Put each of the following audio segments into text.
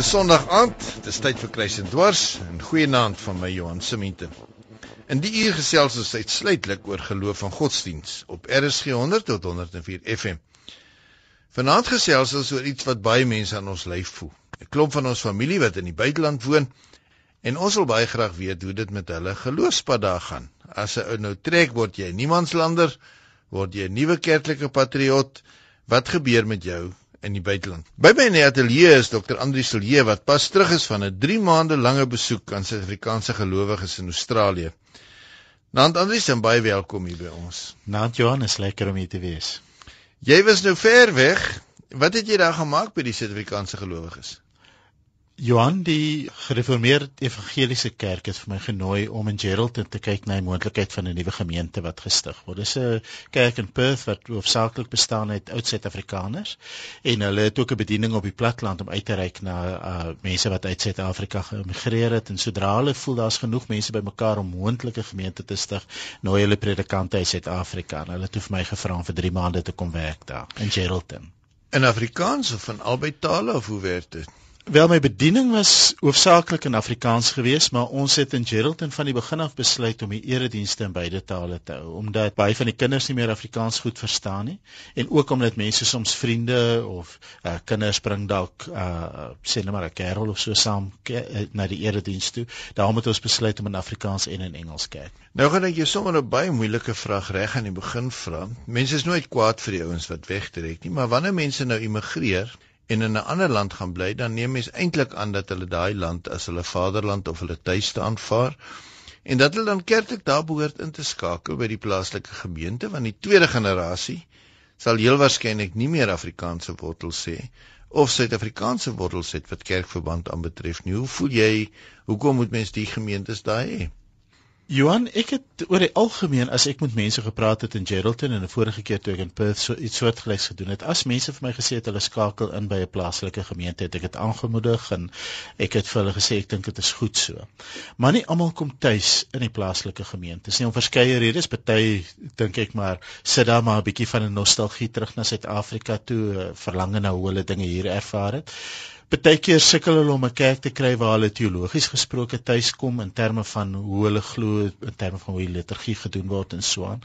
Dis Sondag aand, dis tyd vir Kruis en Dwars en goeienaand van my Johan Simente. In die uur gesels ons uitsluitlik oor geloof en godsdiens op RSG 100 tot 104 FM. Vanaand gesels ons oor iets wat baie mense aan ons lyf voel. 'n Klomp van ons familie wat in die buiteland woon en ons wil baie graag weet hoe dit met hulle geloofspad daar gaan. As 'n ou nou trek word jy niemandslander, word jy 'n nuwe kerklike patriot. Wat gebeur met jou in die buiteland. By my in die ateljee is Dr. Andri Silje wat pas terug is van 'n 3 maande lange besoek aan Suid-Afrikaanse gelowiges in Australië. Nant Andri, baie welkom hier by ons. Nant Johan, is lekker om hier te wees. Jy was nou ver weg. Wat het jy daar gemaak by die Suid-Afrikaanse gelowiges? Johan die gereformeerde evangeliese kerk het vir my genooi om in Geraldton te kyk na die moontlikheid van 'n nuwe gemeente wat gestig word. Dis 'n kerk in Perth wat hoofsaaklik bestaan uit oud Suid-Afrikaners en hulle het ook 'n bediening op die platteland om uit te reik na uh, mense wat uit Suid-Afrika geëmigreer het en sodra hulle voel daar's genoeg mense bymekaar om moontlike gemeente te stig, nooi hulle predikante uit Suid-Afrika en hulle het vir my gevra om vir 3 maande te kom werk daar in Geraldton. In Afrikaans of van albei tale of hoe werk dit? Wel my bediening was hoofsaaklik in Afrikaans geweest, maar ons het in Geraldton van die begin af besluit om die eredienste in beide tale te hou, omdat baie van die kinders nie meer Afrikaans goed verstaan nie en ook omdat mense soms vriende of uh, kinders bring dalk uh, sê net maar 'n kerel of so saam ke, uh, na die erediens toe. Daarom het ons besluit om in Afrikaans en in Engels kyk. Nou gaan ek jou sommer 'n baie moeilike vraag reg aan die begin vra. Mense is nooit kwaad vir die ouens wat wegtrek nie, maar wanneer mense nou immigreer en in 'n ander land gaan bly, dan neem mens eintlik aan dat hulle daai land as hulle vaderland of hulle tuiste aanvaar en dat hulle dan kerklik daar behoort in te skakel by die plaaslike gemeente want die tweede generasie sal heel waarskynlik nie meer Afrikaanse wortels hê of Suid-Afrikaanse wortels het wat kerkverband aanbetref nie. Hoe voel jy? Hoekom moet mens die gemeentes daai hê? Johan, ek het oor die algemeen as ek met mense gepraat het in Geraldton en 'n vorige keer toe ek in Perth so iets soortgelyks gedoen het, as mense vir my gesê het hulle skakel in by 'n plaaslike gemeente, het ek dit aangemoedig en ek het vir hulle gesê ek dink dit is goed so. Maar nie almal kom tuis in die plaaslike gemeente. Dis nie om verskeie redes, party dink ek maar sit daar maar 'n bietjie van 'n nostalgie terug na Suid-Afrika toe, verlang na hoe hulle dinge hier ervaar het. Partykeer sukkel hulle om 'n kerk te kry waar hulle teologies gesproke tuiskom in terme van hoe hulle glo, in terme van hoe die liturgie gedoen word en so aan.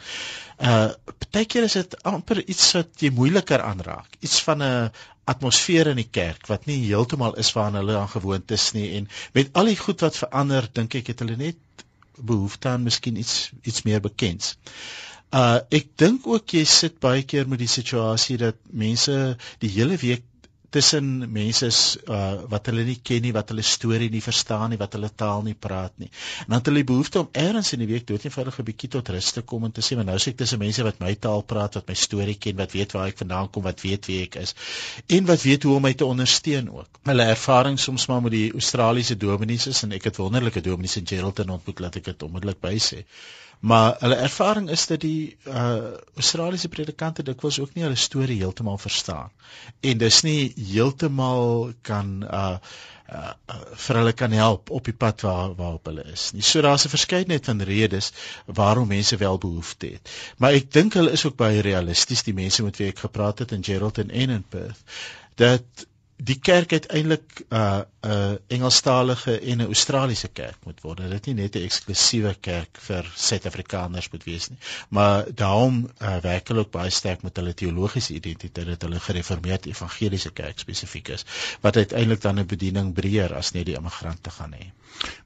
Uh partykeer is dit amper iets wat jy moeiliker aanraak. Iets van 'n atmosfeer in die kerk wat nie heeltemal is waaraan hulle aan gewoond is nie en met al die goed wat verander, dink ek het hulle net behoefte aan miskien iets iets meer bekends. Uh ek dink ook jy sit baie keer met die situasie dat mense die hele week tussen mense uh, wat hulle nie ken nie, wat hulle storie nie verstaan nie, wat hulle taal nie praat nie. En dan het hulle die behoefte om eers in die week dood eenvoudig 'n bietjie tot rus te kom en te sê, "Maar nou sê ek tussen mense wat my taal praat, wat my storie ken, wat weet waar ek vandaan kom, wat weet wie ek is en wat weet hoe om my te ondersteun ook." Hulle ervaring soms maar met die Australiese dominees is en ek het wonderlike dominees in Geraldton ontmoet, laat ek dit onmiddellik bysê. Maar hulle ervaring is dat die uh Australiese predikante dikwels ook nie hulle storie heeltemal verstaan. En dis nie heeltemal kan uh uh vir hulle kan help op die pad waar waarop hulle is nie. So daar's 'n verskeidenheid van redes waarom mense wel behoefte het. Maar ek dink hulle is ook baie realisties, die mense met wie ek gepraat het in Geraldton en in Perth, dat die kerk uiteindelik 'n uh, uh, Engelstalige en 'n Australiese kerk moet word. Dit is nie net 'n eksklusiewe kerk vir Suid-Afrikaners moet wees nie, maar daarom uh, werk hulle ook baie sterk met hulle teologiese identiteit dat hulle gereformeerde evangeliese kerk spesifiek is, wat uiteindelik dan 'n bediening breër as net die immigrante gaan hê.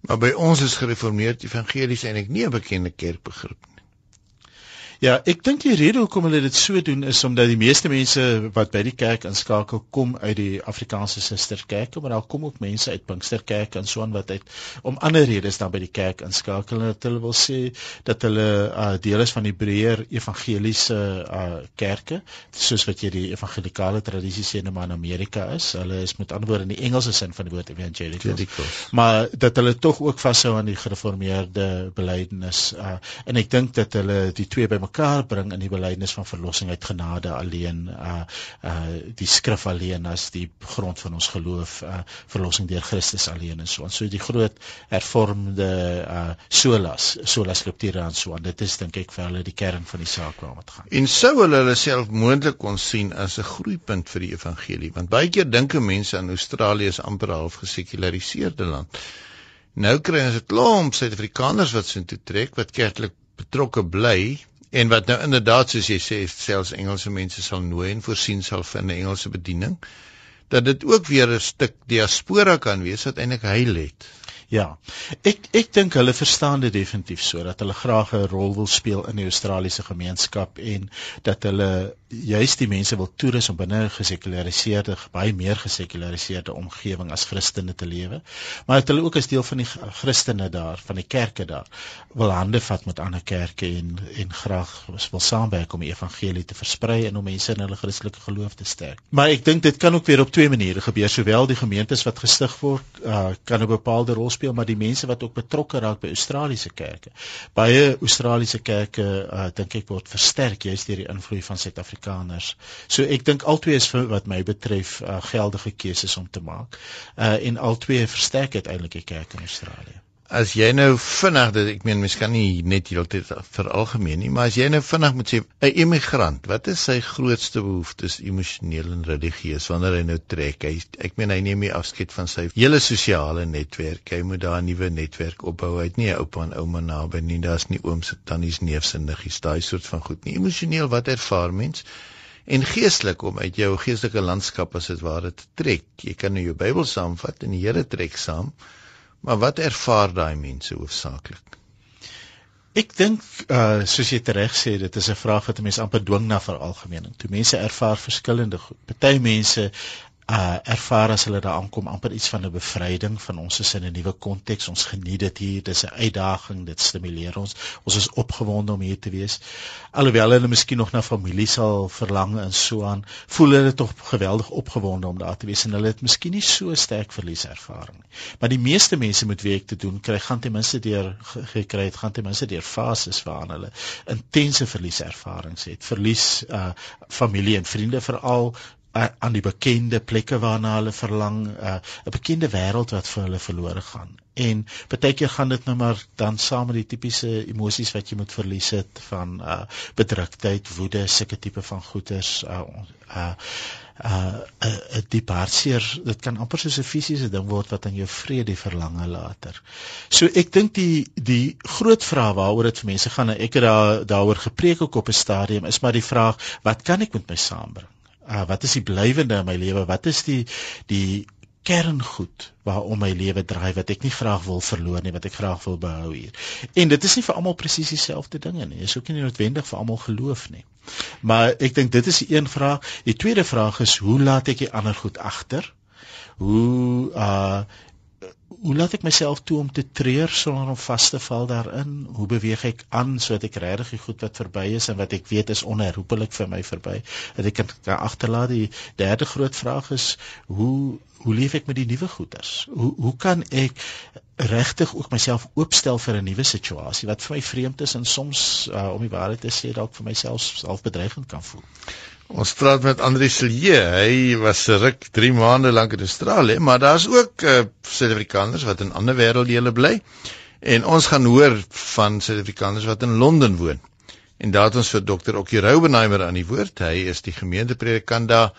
Maar by ons is gereformeerde evangelies eintlik nie 'n bekende kerkbegrip nie. Ja, ek dink die rede hoekom hulle dit so doen is omdat die meeste mense wat by die kerk inskakel kom uit die Afrikaanse Susterkerke, maar daar kom ook mense uit Pinksterkerke en so aan wat uit om ander redes dan by die kerk inskakel en hulle wil sê dat hulle uh, deel is van die breër evangeliese uh, kerke, soos wat jy die evangelikale tradisie sê in Amerika is. Hulle is met ander woorde in die Engelse sin van die woord evangelical. Maar dat hulle tog ook vashou aan die gereformeerde belydenis uh, en ek dink dat hulle die twee by bymekaar bring in die belydenis van verlossing uit genade alleen uh uh die skrif alleen as die grond van ons geloof uh verlossing deur Christus alleen en so en so die groot hervormde uh solas sola scriptura en so en dit is dink ek vir hulle die kern van die saak waarom dit gaan. En sou hulle hulle self moontlik kon sien as 'n groeipunt vir die evangelie want baie keer dink mense aan Australië as amper half gesekulariseerde land. Nou kry ons 'n klomp Suid-Afrikaners wat so intoe trek wat kerklik betrokke bly en wat nou inderdaad soos jy sê selfs Engelse mense sal nooi en voorsien sal vir 'n Engelse bediening dat dit ook weer 'n stuk diaspora kan wees wat eintlik heil het. Ja. Ek ek dink hulle verstaan dit definitief so dat hulle graag 'n rol wil speel in die Australiese gemeenskap en dat hulle juist die mense wil toerus om binne 'n gesekulariseerde, baie meer gesekulariseerde omgewing as Christene te lewe. Maar dat hulle ook as deel van die Christene daar, van die kerke daar, wil hande vat met ander kerke en en graag wil saamwerk om die evangelie te versprei en om mense in hulle Christelike geloof te sterk. Maar ek dink dit kan ook weer op twee maniere gebeur. Sowel die gemeentes wat gestig word, uh, kan 'n bepaalde rol speel, maar die mense wat ook betrokke raak by Australiese kerke. Baie Australiese kerke, uh, dink ek word versterk juist deur die invloed van Suid-Afrika Afrikaners. So ek dink albei is vir wat my betref uh, geldige keuses om te maak. Uh en albei versterk uiteindelik die kerk in Australië as jy nou vinnig dit ek meen mens kan nie net heeltyd vir algemeen nie maar as jy nou vinnig moet sê 'n immigrant wat is sy grootste behoeftes emosioneel en religieus wanneer hy nou trek? Hy ek meen hy neem nie afskeid van sy hele sosiale netwerk. Hy moet daar 'n nuwe netwerk opbou. Hy het nie 'n oupa en ouma naby nie. Daar's nie ooms en tannies neefs en niggies daai soort van goed nie. Emosioneel wat ervaar mens? En geestelik om uit jou geestelike landskap as dit ware te trek. Jy kan nou jou Bybel saamvat en die Here trek saam Maar wat ervaar daai mense hoofsaaklik? Ek dink uh soos jy reg sê, dit is 'n vraag wat mense amper dwing na veralgemening. Toe mense ervaar verskillende goed. Party mense uh ervaar as hulle daar aankom amper iets van 'n bevryding van ons is in 'n nuwe konteks. Ons geniet dit hier. Dis 'n uitdaging. Dit stimuleer ons. Ons is opgewonde om hier te wees. Alhoewel hulle miskien nog na familie sal verlang en so aan voel hulle tog geweldig opgewonde om daar te wees en hulle het miskien nie so sterk verlieservaring nie. Maar die meeste mense met wie ek te doen kry gaan ten minste deur gekry het gaan ten minste deur fases waarin hulle intense verlieservarings het. Verlies uh familie en vriende veral aan die bekende plekke waarna hulle verlang, uh, 'n bekende wêreld wat vir hulle verlore gaan. En baie keer gaan dit nou maar dan saam met die tipiese emosies wat jy moet verlies het van uh bedruktheid, woede, sulke tipe van goeters uh uh 'n uh, uh, diep hartseer dit kan amper soos 'n fisiese ding word wat aan jou vrede verlange later. So ek dink die die groot vraag waaroor dit vir mense gaan en ek het daar daaroor gepreek ook op 'n stadium is maar die vraag wat kan ek met my saambring? Uh, wat is die blywende in my lewe? Wat is die die kerngoed waarom my lewe draai wat ek nie graag wil verloor nie, wat ek graag wil behou hier. En dit is nie vir almal presies dieselfde dinge nie. Is ook nie noodwendig vir almal geloof nie. Maar ek dink dit is die een vraag. Die tweede vraag is hoe laat ek die ander goed agter? Hoe uh hoe laat ek myself toe om te treur sonder om vas te val daarin? Hoe beweeg ek aan sodat ek regtig die goed wat verby is en wat ek weet is onherroepelik vir my verby, dat ek kan agterlaat? Die derde groot vraag is hoe hoe leef ek met die nuwe goeders? Hoe hoe kan ek regtig ook myself oopstel vir 'n nuwe situasie wat vir my vreemd is en soms uh, om die waarheid te sê dalk vir myself self bedreigend kan voel? Ons praat met Andri Silje. Hy was ruk 3 maande lank in Australië, maar daar's ook uh, Suid-Afrikaners wat in ander wêrelddele bly. En ons gaan hoor van Suid-Afrikaners wat in Londen woon. En daar het ons vir Dr. Okkie Roubenheimer aan die woord. Hy is die gemeentepredikant daar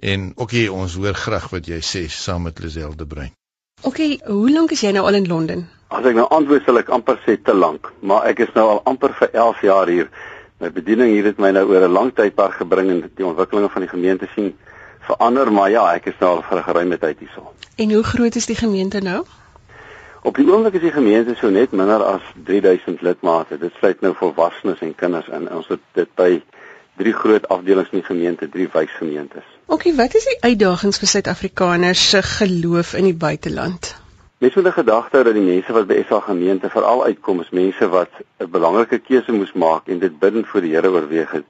en Okkie, ons hoor graag wat jy sê saam met Lisel de Bruin. Okkie, hoe lank is jy nou al in Londen? As ek nou antwoord sal ek amper sê te lank, maar ek is nou al amper vir 11 jaar hier. My bediening hier het my nou oor 'n lang tydperk gebring en die ontwikkelinge van die gemeente sien verander, maar ja, ek is nou al vir 'n geruime tyd hierso. En hoe groot is die gemeente nou? Op die oomblik is die gemeente so net minder as 3000 lidmate. Dit sluit nou volwassenes en kinders in. Ons het dit by drie groot afdelings in die gemeente, drie wysgemeentes. OK, wat is die uitdagings vir Suid-Afrikaners se geloof in die buiteland? Mens moet 'n gedagte hou dat die mense wat by SA gemeente veral uitkom is mense wat 'n belangrike keuse moes maak en dit bidend voor die Here oorweeg het.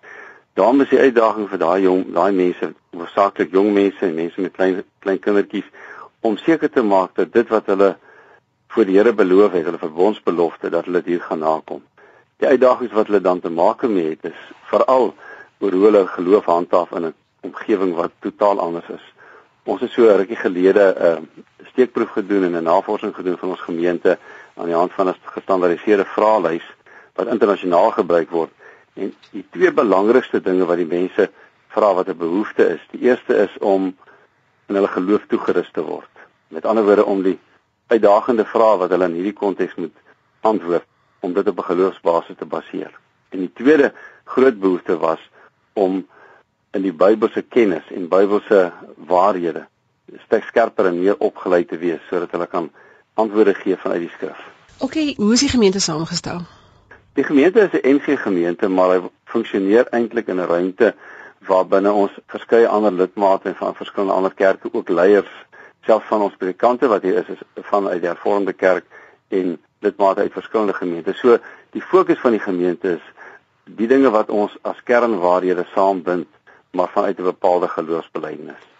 Daarom is die uitdaging vir daai jong, daai mense, hoofsaaklik jong mense en mense met klein klein kindertjies om seker te maak dat dit wat hulle voor die Here beloof het, hulle verbondsbelofte dat hulle dit hier gaan nakom. Die uitdagings wat hulle dan te maak mee het is veral oor hoe hulle geloof handhaaf in 'n omgewing wat totaal anders is. Ons het so rukkie gelede 'n uh, steekproef gedoen en 'n navorsing gedoen van ons gemeente aan die hand van 'n gestandaardiseerde vraelys wat internasionaal gebruik word. En die twee belangrikste dinge wat die mense vra wat 'n behoefte is, die eerste is om in hulle geloof toegerus te word. Met ander woorde om die uitdagende vrae wat hulle in hierdie konteks moet antwoord om dit op 'n geloofsbasis te baseer. En die tweede groot behoefte was om in die Bybelse kennis en Bybelse waarhede steeds skerper en meer opgeleid te wees sodat hulle kan antwoorde gee vanuit die skrif. OK, hoe is die gemeente saamgestel? Die gemeente is 'n NG gemeente, maar hy funksioneer eintlik in 'n ruimte waar binne ons verskeie ander lidmate van verskillende ander kerke ook leiers selfs van ons predikante wat hier is is van uit die hervormde kerk en lidmate uit verskillende gemeentes. So die fokus van die gemeente is die dinge wat ons as kernwaarhede saambind maar vanuit 'n bepaalde geloofsbelijdenis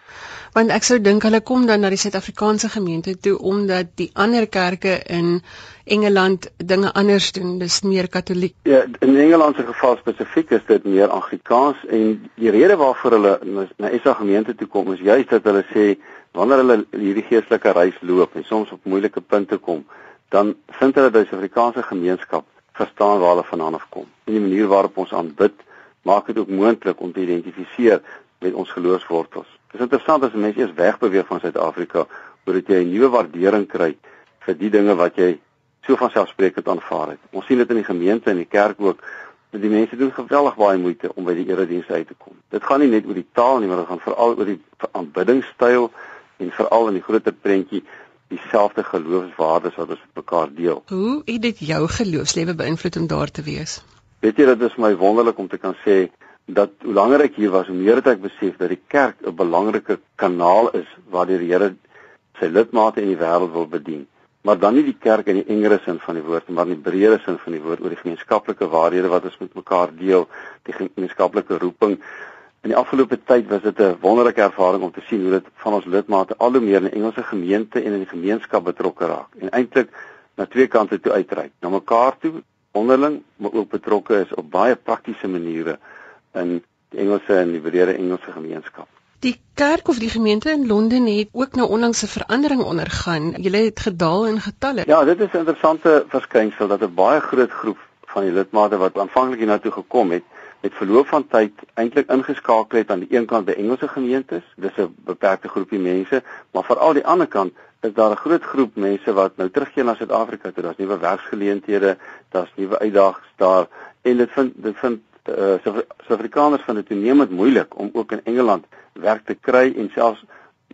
want ek sou dink hulle kom dan na die Suid-Afrikaanse gemeente toe omdat die ander kerke in Engeland dinge anders doen, dis meer katoliek. Ja, in Engeland se geval spesifiek is dit meer Afrikaans en die rede waarvoor hulle na Esa gemeente toe kom is juist dat hulle sê wanneer hulle hierdie geestelike reis loop en soms op moeilike punte kom, dan vind hulle dat die Suid-Afrikaanse gemeenskap verstaan waar hulle vandaan afkom. En die manier waarop ons aanbid maak dit ook moontlik om te identifiseer met ons geloofswortels. Dit is interessant as mense eers wegbeweeg van Suid-Afrika, sodat jy 'n nuwe waardering kry vir die dinge wat jy so van selfspreekend aanvaar het. Ons sien dit in die gemeente en die kerk ook dat die mense doen geweldig baie moeite om by die erediens uit te kom. Dit gaan nie net oor die taal nie, maar dit gaan veral oor die aanbiddingstyl en veral in die groter prentjie dieselfde geloofswaardes wat ons met mekaar deel. Hoe het dit jou geloofslewe beïnvloed om daar te wees? Weet jy dit vir my wonderlik om te kan sê dat hoe langer ek hier was, hoe meer het ek besef dat die kerk 'n belangrike kanaal is waar die Here sy lidmate in die wêreld wil bedien. Maar dan nie die kerk in die engere sin van die woord, maar in die breëre sin van die woord oor die gemeenskaplike waarhede wat ons met mekaar deel, die gemeenskaplike roeping. In die afgelope tyd was dit 'n wonderlike ervaring om te sien hoe dit van ons lidmate al hoe meer in die Engelse gemeente en in die gemeenskap betrokke raak en eintlik na twee kante toe uitreik, na mekaar toe onderling, maar ook betrokke is op baie praktiese maniere in die Engelse en die breëre Engelse gemeenskap. Die kerk of die gemeente in Londen het ook nou onlangs 'n verandering ondergaan. Julle het gedaal in getalle. Ja, dit is 'n interessante verskynsel dat 'n baie groot groep van die lidmate wat aanvanklik hiernatoe gekom het, met verloop van tyd eintlik ingeskakel het aan die een kant by Engelse gemeentes. Dis 'n beperkte groepie mense, maar veral die ander kant is daar 'n groot groep mense wat nou terugkeer na Suid-Afrika toe. Daar's nuwe werksgeleenthede, daar's nuwe uitdagings daar en dit vind dit vind uh, Suid-Afrikaners vind dit toenemend moeilik om ook in Engeland werk te kry en selfs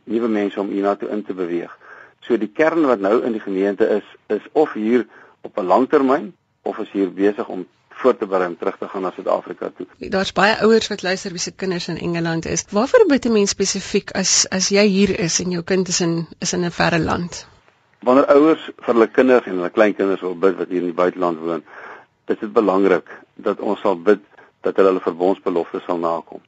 nuwe mense om hiernatoe in te beweeg. So die kern wat nou in die gemeente is, is of hier op 'n langtermyn of is hier besig om voor te berei om terug te gaan na Suid-Afrika toe. Daar's baie ouers wat luister wie se kinders in Engeland is. Waarvoor bid 'n mens spesifiek as as jy hier is en jou kind is in is in 'n verre land? Wanneer ouers vir hulle kinders en hulle kleinkinders wil bid wat hier in die buiteland woon, is dit belangrik dat ons sal bid dat hulle hulle verbondsbeloftes sal nakom.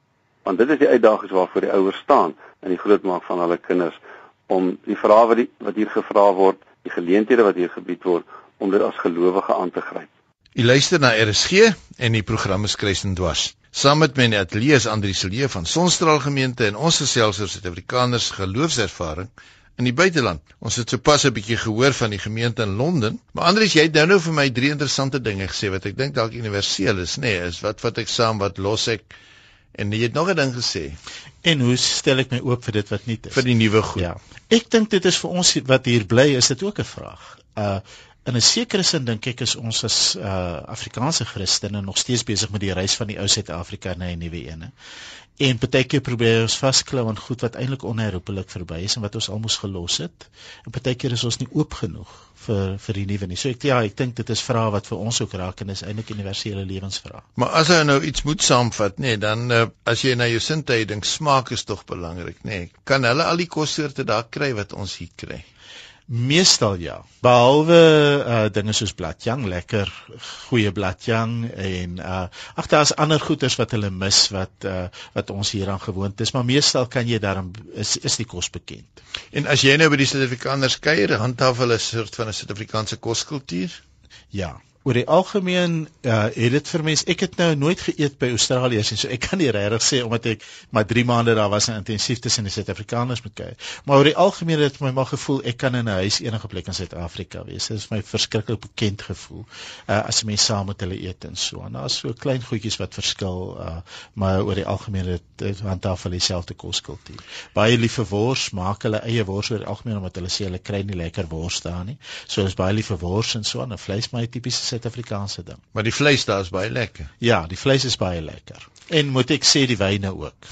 Want dit is die uitdagings waarvoor die ouers staan in die grootmaak van hulle kinders om die vrae wat, die, wat hier gevra word, die geleenthede wat hier gebied word om dit as gelowige aan te gryp. U luister na RSG en die program is Kruisen Dwars. Saam met my in die ateljee is Andri Silje van Sonstraal Gemeente en ons gesels oor Suid-Afrikaners geloofservaring in die buiteland. Ons het sopas 'n bietjie gehoor van die gemeente in Londen, maar Andries, jy het nou nou vir my drie interessante dinge gesê wat ek dink dalk universeel is, nê, nee, is wat wat ek saam wat los ek en jy het nog 'n ding gesê. En hoe stel ek my oop vir dit wat nie is vir die nuwe goed? Ja. Ek dink dit is vir ons wat hier bly, is dit ook 'n vraag. Uh in 'n sekere sin dink ek is ons as uh Afrikaanse Christene nog steeds besig met die reis van die ou Suid-Afrika na 'n nuwe een. En baie keer probeer ons vasklou aan goed wat eintlik onherroepelik verby is en wat ons almoes gelos het. En baie keer is ons nie oop genoeg vir vir die nuwe nie. So ek ja, ek dink dit is vrae wat vir ons ook raak en is eintlik universele lewensvrae. Maar as jy nou iets moet saamvat, nê, nee, dan uh, as jy na jou sintuie dink, smaak is tog belangrik, nê. Nee. Kan hulle al die kossoorte daar kry wat ons hier kry? Meestal ja. Behalwe uh dinge soos bladjang, lekker goeie bladjang en uh ag daar's ander goeders wat hulle mis wat uh wat ons hieraan gewoond is, maar meestal kan jy daarom is is die kos bekend. En as jy nou by die Suid-Afrikaners kuier, handhaaf hulle 'n soort van 'n Suid-Afrikaanse koskultuur? Ja, oor die algemeen uh, het dit vir mense ek het nou nooit geëet by Australiërs en so ek kan nie regtig sê omdat ek maar 3 maande daar was en intensief tussen die Suid-Afrikaners moet kyk. Maar oor die algemeen het my maar gevoel ek kan in 'n huis enige plek in Suid-Afrika wees. Dit is my verskriklik bekend gevoel. Uh, as mense saam met hulle eet en so. En daar's so klein goedjies wat verskil, uh, maar oor die algemeen het dit handhaaf hulle dieselfde koskultuur. Baie lief vir wors, maak hulle eie wors oor die algemeen omdat hulle sê hulle kry nie lekker wors daar nie. So is baie lief vir wors en so 'n vleis maar 'n tipiese Suid-Afrikaanse ding. Maar die vleis daar is baie lekker. Ja, die vleis is baie lekker. En moet ek sê die wyne ook.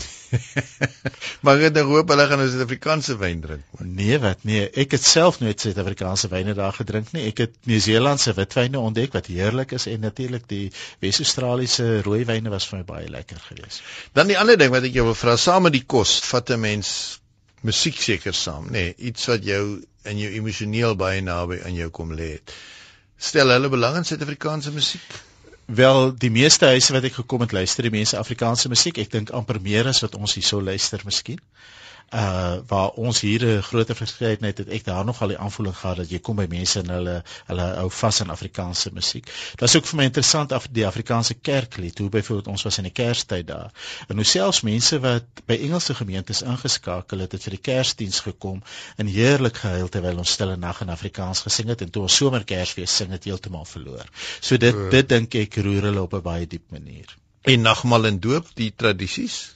maar ek hoop hulle gaan 'n Suid-Afrikaanse wyn drink. Nee, wat nee, ek het self nooit Suid-Afrikaanse wyne daar gedrink nie. Ek het Nieu-Seelandse witwyne ontdek wat heerlik is en natuurlik die Wes-Australiese rooi wyne was vir my baie lekker geweest. Dan die ander ding wat ek jou wil vra, saam met die kos, vat 'n mens musiek seker saam, nê, nee, iets wat jou in jou emosioneel baie naby aan jou kom lê. Stel hulle belang in Suid-Afrikaanse musiek? Wel, die meeste huise wat ek gekom het luister, die mense Afrikaanse musiek. Ek dink amper meer as wat ons hierso luister miskien uh waar ons hier 'n groter verskeidenheid het ek daar nog al die aanvoeling gehad dat jy kom by mense en hulle hulle hou vas aan Afrikaanse musiek. Dit was ook vir my interessant af die Afrikaanse kerklied, hoe byvoorbeeld ons was in die Kerstyd daar. En hoe selfs mense wat by Engelse gemeentes ingeskakel het, het vir die Kersdiens gekom en heerlik gehuil terwyl ons stille nag in Afrikaans gesing het en toe ons somerkersfees sing het heeltemal verloor. So dit uh. dit dink ek roer hulle op 'n baie diep manier. En nagmaal en doop, die tradisies?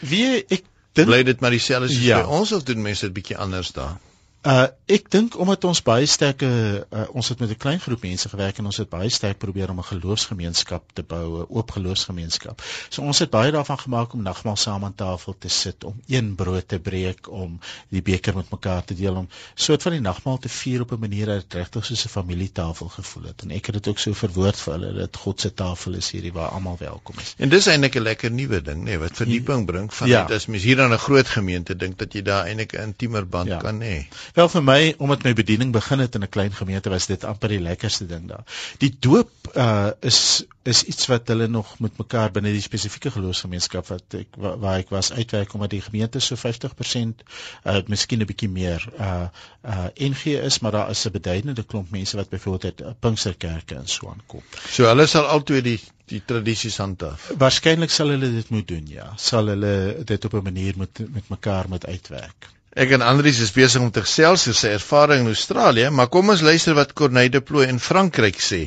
Wie ek dink bly dit maar dieselfde soos ja. by ons of doen mense dit bietjie anders daar? Uh ek dink omdat ons baie sterk uh, ons het met 'n klein groep mense gewerk en ons het baie sterk probeer om 'n geloofsgemeenskap te bou, 'n oop geloofsgemeenskap. So ons het baie daarvan gemaak om nagmaal saam aan tafel te sit, om een brood te breek, om die beker met mekaar te deel, om soort van die nagmaal te vier op 'n manier dat dit regtig soos 'n familietafel gevoel het. En ek het dit ook so verwoord vir hulle dat God se tafel is hierdie waar almal welkom is. En dis eintlik 'n lekker nuwe ding, nê, nee, wat verdieping bring van ja. dit as mens hier aan 'n groot gemeente dink dat jy daar eintlik 'n intiemer band ja. kan hê. Wel vir my omdat my bediening begin het in 'n klein gemeente was dit amper die lekkerste ding daar. Die doop uh is is iets wat hulle nog met mekaar binne die spesifieke geloofsgemeenskap wat ek waar, waar ek was uitwerk omdat die gemeente so 50% uh miskien 'n bietjie meer uh uh NG is, maar daar is 'n beduidende klomp mense wat byvoorbeeld uit Pinksterkerke en so aankom. So hulle sal altyd die die tradisies handhaaf. Waarskynlik sal hulle dit moet doen, ja. Sal hulle dit op 'n manier met met mekaar moet uitwerk. Ek en Andries is besig om te gesels oor sy ervaring in Australië, maar kom ons luister wat Corneille de Plooi in Frankryk sê.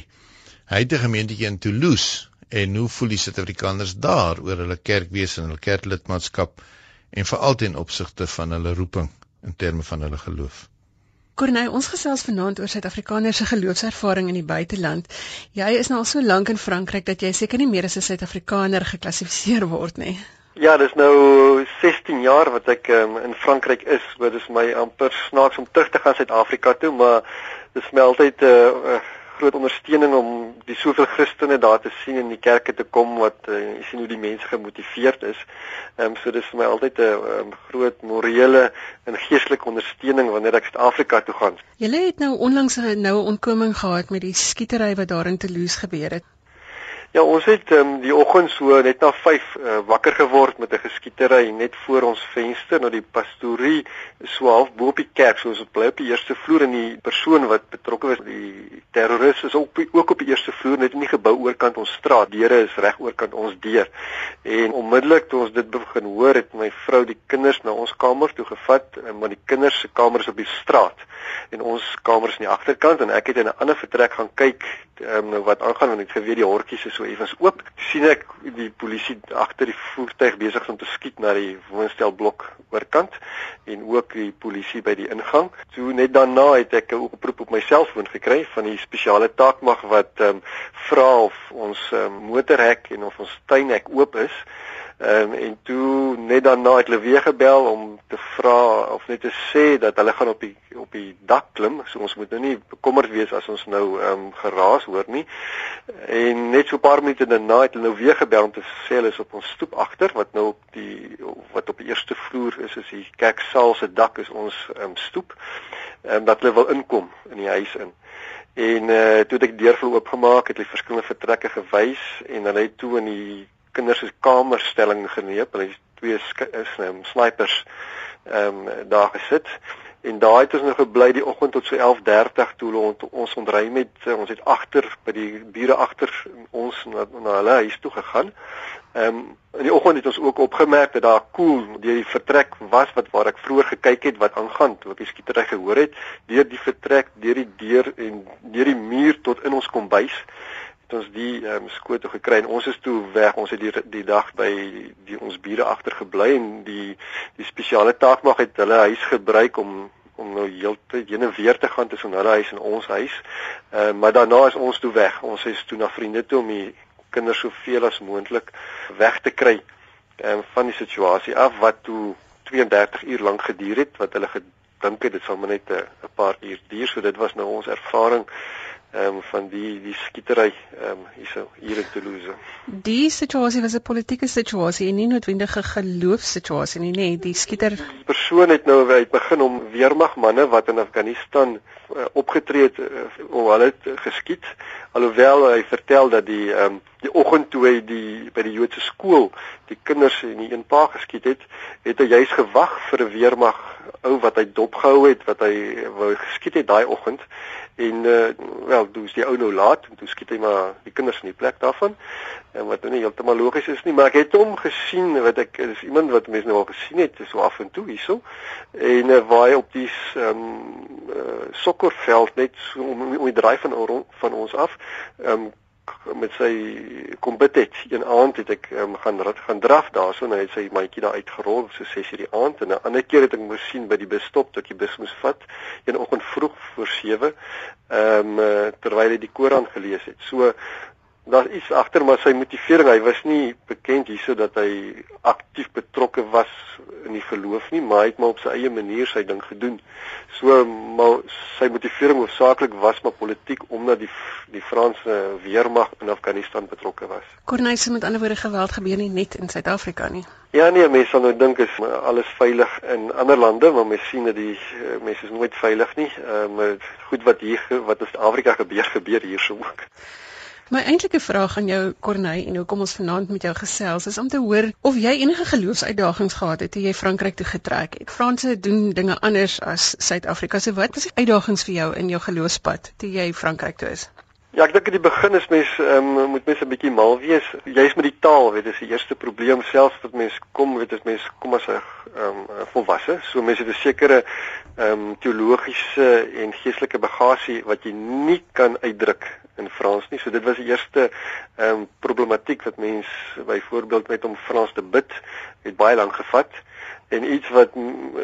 Hy het 'n gemeentetjie in Toulouse en hoe voel die Suid-Afrikaners daar oor hulle kerkwese en hulle kerklidmaatskap en veral ten opsigte van hulle roeping in terme van hulle geloof. Corneille, ons gesels vanaand oor Suid-Afrikaners se geloofservaring in die buiteland. Jy is nou al so lank in Frankryk dat jy seker nie meer as 'n Suid-Afrikaner geklassifiseer word nie. Ja, dis nou 16 jaar wat ek um, in Frankryk is. Dit is my amper snaaks om terug te gaan Suid-Afrika toe, maar dis my altyd 'n uh, uh, groot ondersteuning om die soveel Christene daar te sien in die kerke te kom wat uh, jy sien hoe die mense gemotiveerd is. Ehm um, so dis vir my altyd 'n um, groot morele en geestelike ondersteuning wanneer ek Suid-Afrika toe gaan. Julle het nou onlangs 'n noue ontkoming gehad met die skietery wat daar in Toulouse gebeur het. Ja, ons het um, die oggend so net na 5 uh, wakker geword met 'n geskietery net voor ons venster na die pastorie so half bo op die kerk, soos op bly op die eerste vloer en die persoon wat betrokke was, die terroris is ook ook op die eerste vloer net in die gebou oorkant ons straat. Deure is reg oorkant ons deur. En onmiddellik toe ons dit begin hoor, het my vrou die kinders na ons kamer toe gevat, maar die kinders se kamers op die straat en ons kamers in die agterkant en ek het in 'n ander vertrek gaan kyk um, wat aangaan en ek geweet die hordjies is so effens oop. sien ek die polisie agter die voertuig besig om te skiet na die woonstelblok oorkant en ook die polisie by die ingang. Toe net daarna het ek 'n oproep op my selfoon gekry van die spesiale taakmag wat um, vra of ons um, motorhek en of ons tuinhek oop is. Ehm um, en toe net daarna het hulle weer gebel om te vra of net te sê dat hulle gaan op die op die dak klim. So ons moet nou nie bekommerd wees as ons nou ehm um, geraas hoor nie. En net so 'n paar minute daarna het hulle nou weer gebel om te sê hulle is op ons stoep agter wat nou op die wat op die eerste vloer is, is die kerksaal se dak is ons ehm um, stoep. Ehm um, dat hulle wil inkom in die huis in. En uh toe het ek die deur vol oopgemaak, het hulle verskillende vertrekke gewys en hulle het toe in die kinders se kamerstelling geneem. Hulle het twee is nou snipers ehm um, daar gesit En daar het ons nog gebly die oggend tot so 11:30 toe ons ons ontry met uh, ons het agter by die bure agter ons na, na hulle huis toe gegaan. Ehm um, in die oggend het ons ook opgemerk dat daar koel cool deur die vertrek was wat waar ek vroeër gekyk het wat aangaan toe ek die skietery gehoor het deur die vertrek deur die deur en deur die muur tot in ons kombuis het ons die ehm um, skote gekry en ons is toe weg ons het die die dag by die ons bure agter gebly en die die spesiale taakmag het hulle huis gebruik om om nou heeltyd heen en weer te gaan tussen hulle huis en ons huis. Ehm uh, maar daarna is ons toe weg. Ons is toe na vriende toe om die kinders soveel as moontlik weg te kry um, van die situasie af wat toe 32 uur lank geduur het wat hulle gedink het dit sal maar net 'n paar uur duur so dit was nou ons ervaring ehm um, van die die skietery ehm um, hierso hier in Toulouse. Die situasie was 'n politieke situasie en nie noodwendig 'n geloofssituasie nie, nê. Die skieter die persoon het nou uit begin om weermagmanne wat in Afghanistan uh, opgetree het uh, om hulle geskiet alhoewel hy vertel dat die ehm um, die oggend toe hy die by die Joodse skool die kinders en die een pa geskiet het, het hy juis gewag vir 'n weermag ou wat hy dopgehou het wat hy wou geskiet het daai oggend en uh, wel toe is die ou nou laat en toe skiet hy maar die kinders in die plek daarvan. En wat nou nie heeltemal logies is nie maar ek het hom gesien wat ek is iemand wat mense nou al gesien het so af en toe hierso en uh, waar hy op die um, uh, sokkerveld net so om, om die draai van van ons af um, met sy kom bid het. Een aand het ek um, gaan gaan draf daarso en hy het sy mandjie daar uitgerol so 6:00 die aand en 'n ander keer het ek moes sien by die busstop dat die bus moes vat een oggend vroeg voor 7 ehm um, terwyl hy die Koran gelees het. So daar iets agter maar sy motivering hy was nie bekend hierso dat hy aktief betrokke was in die geloof nie maar hy het maar op sy eie manier sy ding gedoen. So maar sy motivering hoofsaaklik was maar politiek omdat die die Franse weermag in Afghanistan betrokke was. Corneille met ander woorde geweld gebeur nie net in Suid-Afrika nie. Ja nee mense sal nou dink is alles veilig in ander lande maar mense sien dat die mense is nooit veilig nie. Uh, maar goed wat hier wat in Afrika gebeur gebeur hierso ook My eintlike vraag aan jou Corneille en hoekom ons vanaand met jou gesels is om te hoor of jy enige geloofsuitdagings gehad het toe jy Frankryk toe getrek het. Franse doen dinge anders as Suid-Afrika. So wat was die uitdagings vir jou in jou geloofspad toe jy Frankryk toe is? Ja, ek dink in die begin is mens um, moet mens 'n bietjie mal wees. Jy's met die taal, weet dis die eerste probleem selfs wat mens kom, weet as mens kom as 'n um, volwasse. So mense het 'n sekere ehm um, teologiese en geestelike bagasie wat jy nie kan uitdruk in Frans nie. So dit was die eerste ehm um, problematiek wat mens byvoorbeeld met om Frans te bid het baie lank gevat en iets wat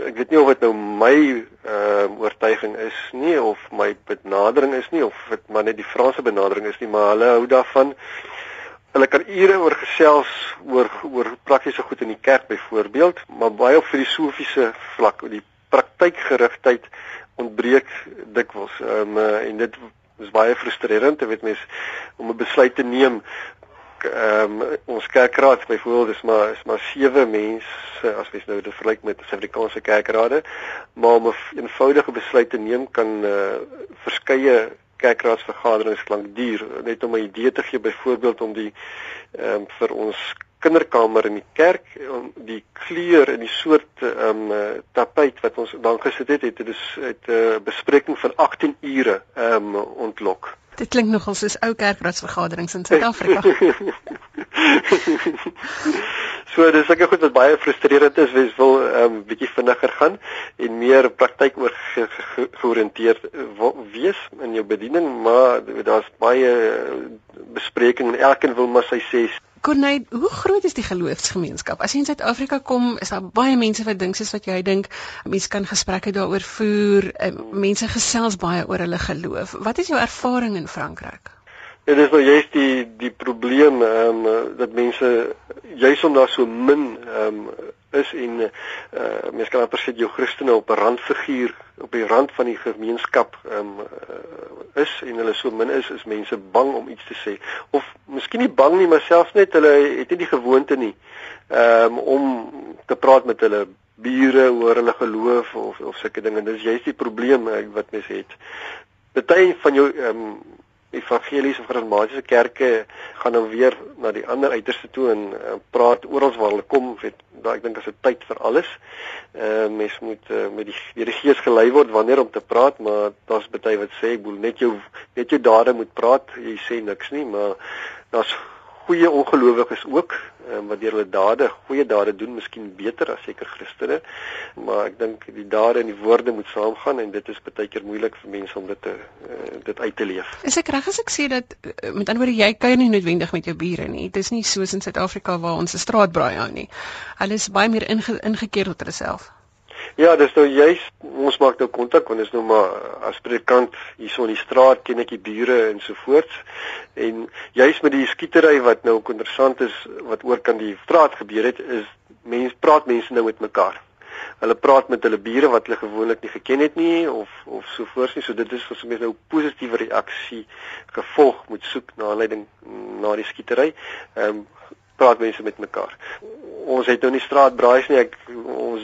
ek weet nie of dit nou my ehm uh, oortuiging is nie of my benadering is nie of dit maar net die Franse benadering is nie, maar hulle hou daarvan hulle kan ure oor gesels oor oor praktiese goed in die kerk byvoorbeeld, maar baie op filosofiese vlak, die praktykgerigtheid ontbreek dikwels. Ehm um, uh, en dit is baie frustrerend, jy weet mens om 'n besluit te neem. Ehm um, ons kerkraad byvoorbeeld is maar is maar sewe mense as mens nou dit vergelyk met Suid-Afrikaanse kerkrade, maar om 'n eenvoudige besluit te neem kan uh, verskeie kerkraadsvergaderings lank duur. Net om 'n idee te gee byvoorbeeld om die ehm um, vir ons kinderkamer in die kerk die kleur en die soort ehm um, tapuit wat ons dan gesit het het dit is 'n uh, bespreking van 18 ure ehm um, ontlok. Dit klink nogal soos ou kerkraadsvergaderings in Suid-Afrika. so dis seker goed wat baie frustrerend is, wens wil 'n um, ehm, bietjie vinniger gaan en meer praktyk oor georiënteerd wees in jou bediening, maar daar's baie bespreking en elkeen wil maar sy sê Corneille, hoe groot is die geloofsgemeenskap? As jy in Suid-Afrika kom, is daar baie mense wat dink soos wat jy dink. Mense kan gesprekke daaroor voer. Eh, mense gesels baie oor hulle geloof. Wat is jou ervaring in Frankryk? Dit is nou juist die die probleem ehm um, dat mense juist om daar so min ehm um, is en uh mense kan amper sê jou Christene op 'n randfiguur op die rand van die gemeenskap ehm um, uh, is en hulle so min is is mense bang om iets te sê. Of miskien nie bang nie maar selfs net hulle het nie die gewoonte nie ehm um, om te praat met hulle bure oor hulle geloof of of sulke dinge. Dis juist die probleem wat mense het. Party van jou ehm um, evangeliese of charismatiese kerke gaan nou weer na die ander uiterste toe en uh, praat oral waar hulle kom, weet daai ek dink as 'n tyd vir alles. Uh mens moet uh, met die deur die gees gelei word wanneer om te praat, maar daar's baie wat sê ek bedoel net jou net jou dade moet praat, jy sê niks nie, maar daar's goeie ongelowiges ook um, wat deur hulle dade goeie dade doen, miskien beter as seker Christene. Maar ek dink die dade en die woorde moet saamgaan en dit is baie keer moeilik vir mense om dit te uh, dit uit te leef. Is ek reg as ek sê dat uh, met ander woorde jy kuier nie noodwendig met jou bure nie. Dit is nie soos in Suid-Afrika waar ons 'n straatbraai hou nie. Hulle is baie meer inge, ingekeer tot hulle self. Ja, dis nou juist ons maak nou kontak want is nou maar as predikant hierso in die straat ken ek die bure en so voort. En juist met die skietery wat nou interessant is wat oor kan die straat gebeur het is mense praat mense nou met mekaar. Hulle praat met hulle bure wat hulle gewoonlik nie geken het nie of of so voort nie. So dit is vir mense nou positiewe reaksie gevolg moet soek na aanleiding na die skietery. Ehm um, praat mense met mekaar. Ons het nou nie straatbraais nie. Ek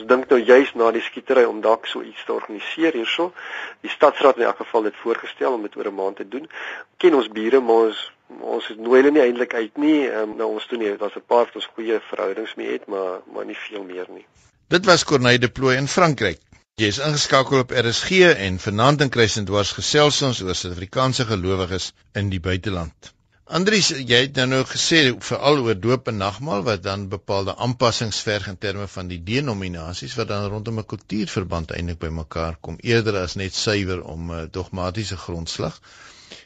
ons dink nou juis na die skietery om dalk so iets te organiseer hierso. Die stadsraad in elk geval het voorgestel om dit oor 'n maand te doen. Ken ons bure, maar ons ons nooi hulle nie eintlik uit nie. Um, nou ons toe nie, daar's 'n paar wat ons goeie verhoudings mee het, maar maar nie veel meer nie. Dit was Corneille de Plooy in Frankryk. Jy is ingeskakel op RSG en vanaand in Kruisendwars gesels ons oor Suid-Afrikaanse gelowiges in die buiteland. Andries, jy het nou nou gesê veral oor doop en nagmaal wat dan bepaalde aanpassings verg in terme van die denominasies wat dan rondom 'n kultuurverband eintlik bymekaar kom eerder as net suiwer om 'n uh, dogmatiese grondslag.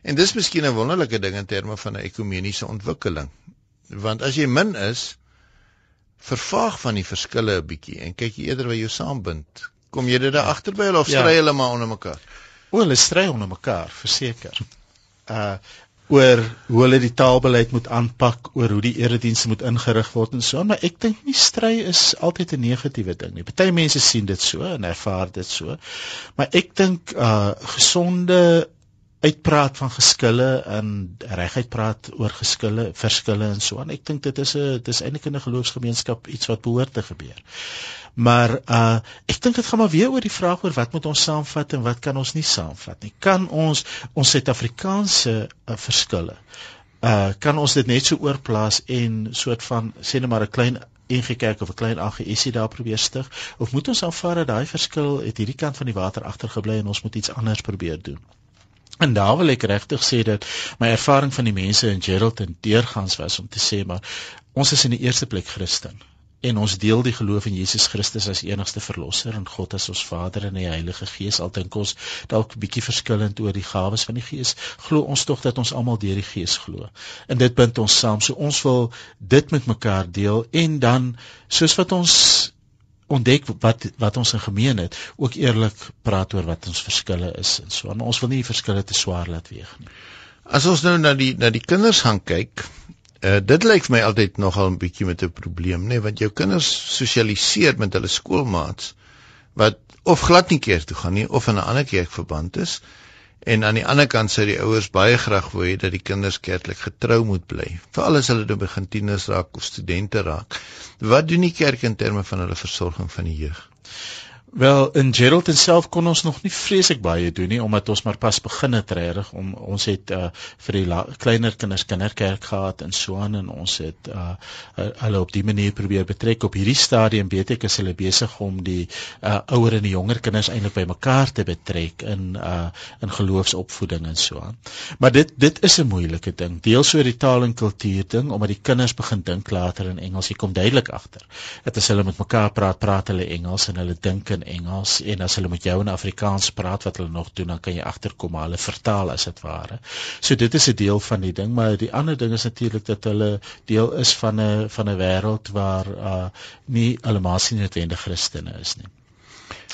En dis miskien 'n wonderlike ding in terme van 'n ekumeniese ontwikkeling. Want as jy min is, vervaag van die verskille 'n bietjie en kyk jy eerder wat jou saambind. Kom jy dit daar agterby of ja. stry hulle maar onder mekaar? O, hulle stry onder mekaar, verseker. Uh oor hoe hulle die taalbeleid moet aanpak, oor hoe die eredienste moet ingerig word en so, maar ek dink nie stry is altyd 'n negatiewe ding nie. Party mense sien dit so en ervaar dit so. Maar ek dink uh gesonde uitpraat van geskille en reguit praat oor geskille, verskille en so aan. Ek dink dit is 'n dis eintlik in 'n geloofsgemeenskap iets wat behoort te gebeur. Maar uh ek dink dit gaan maar weer oor die vraag oor wat moet ons saamvat en wat kan ons nie saamvat nie. Kan ons ons Suid-Afrikaanse uh, verskille uh kan ons dit net so oorplaas en soort van sê net maar 'n klein NG Kerk of 'n klein AGS daar probeer stig of moet ons aanvaar dat daai verskil het hierdie kant van die water agtergebly en ons moet iets anders probeer doen? En daar wil ek regtig sê dat my ervaring van die mense in Geraldton deurgangs was om te sê maar ons is in die eerste plek Christen en ons deel die geloof in Jesus Christus as enigste verlosser en God as ons Vader en die Heilige Gees. Al dink ons dalk bietjie verskillend oor die gawes van die Gees glo ons tog dat ons almal deur die Gees glo. En dit bind ons saam. So ons wil dit met mekaar deel en dan soos wat ons ontdek wat wat ons in gemeen het, ook eerlik praat oor wat ons verskille is en so. Maar ons wil nie die verskille te swaar laat weeg nie. As ons nou na die na die kinders gaan kyk, uh, dit lyk vir my altyd nogal 'n bietjie met 'n probleem, nê, nee, want jou kinders sosialiseer met hulle skoolmaats wat of glad nie keer toe gaan nie of in 'n ander kerk verband is. En aan die ander kant sou die ouers baie graag wou hê dat die kinders kerklik getrou moet bly, veral as hulle nou begin tieners raak of studente raak. Wat doen die kerk in terme van hulle versorging van die jeug? Wel in Geraldton self kon ons nog nie vreeslik baie doen nie omdat ons maar pas begin het regtig om ons het uh, vir die kleiner kinders kinderkerk gehad en so aan en ons het uh, hulle op die manier probeer betrek op hierdie stadium weet ek is hulle besig om die uh, ouer en die jonger kinders eintlik bymekaar te betrek in uh, in geloofsopvoeding en so aan. Maar dit dit is 'n moeilike ding. Deels oor die taal en kultuur ding omdat die kinders begin dink later in Engels. Jy kom duidelik agter. Dit as hulle met mekaar praat, praat hulle Engels en hulle dink in Engels en as hulle met jou in Afrikaans praat wat hulle nog doen dan kan jy agterkom maar hulle vertaal as dit ware. So dit is 'n deel van die ding, maar die ander ding is natuurlik dat hulle deel is van 'n van 'n wêreld waar uh nie almal sien noodwendig Christene is nie.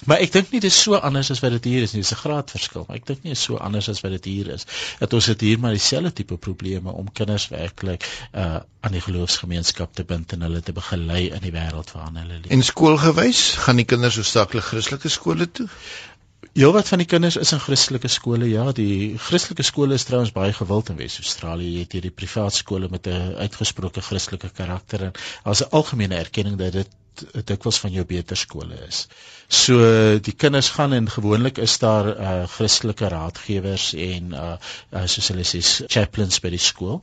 Maar ek dink nie dit is so anders as wat dit hier is nie. Dis 'n graad verskil, maar ek dink nie is so anders as wat dit hier is. Dat ons het hier maar dieselfde tipe probleme om kinders werklik uh aan die geloofsgemeenskap te bind en hulle te begelei in die wêreld waarin hulle leef. En skoolgewys gaan die kinders hoofsaaklik Christelike skole toe? Heel wat van die kinders is in Christelike skole. Ja, die Christelike skole is trouens baie gewild in Wes-Australië. Jy het hier die privaat skole met 'n uitgesproke Christelike karakter en daar's 'n algemene erkenning dat dit dikwels van jou beter skole is. So die kinders gaan en gewoonlik is daar uh Christelike raadgewers en uh, uh soos hulle sê chaplains by die skool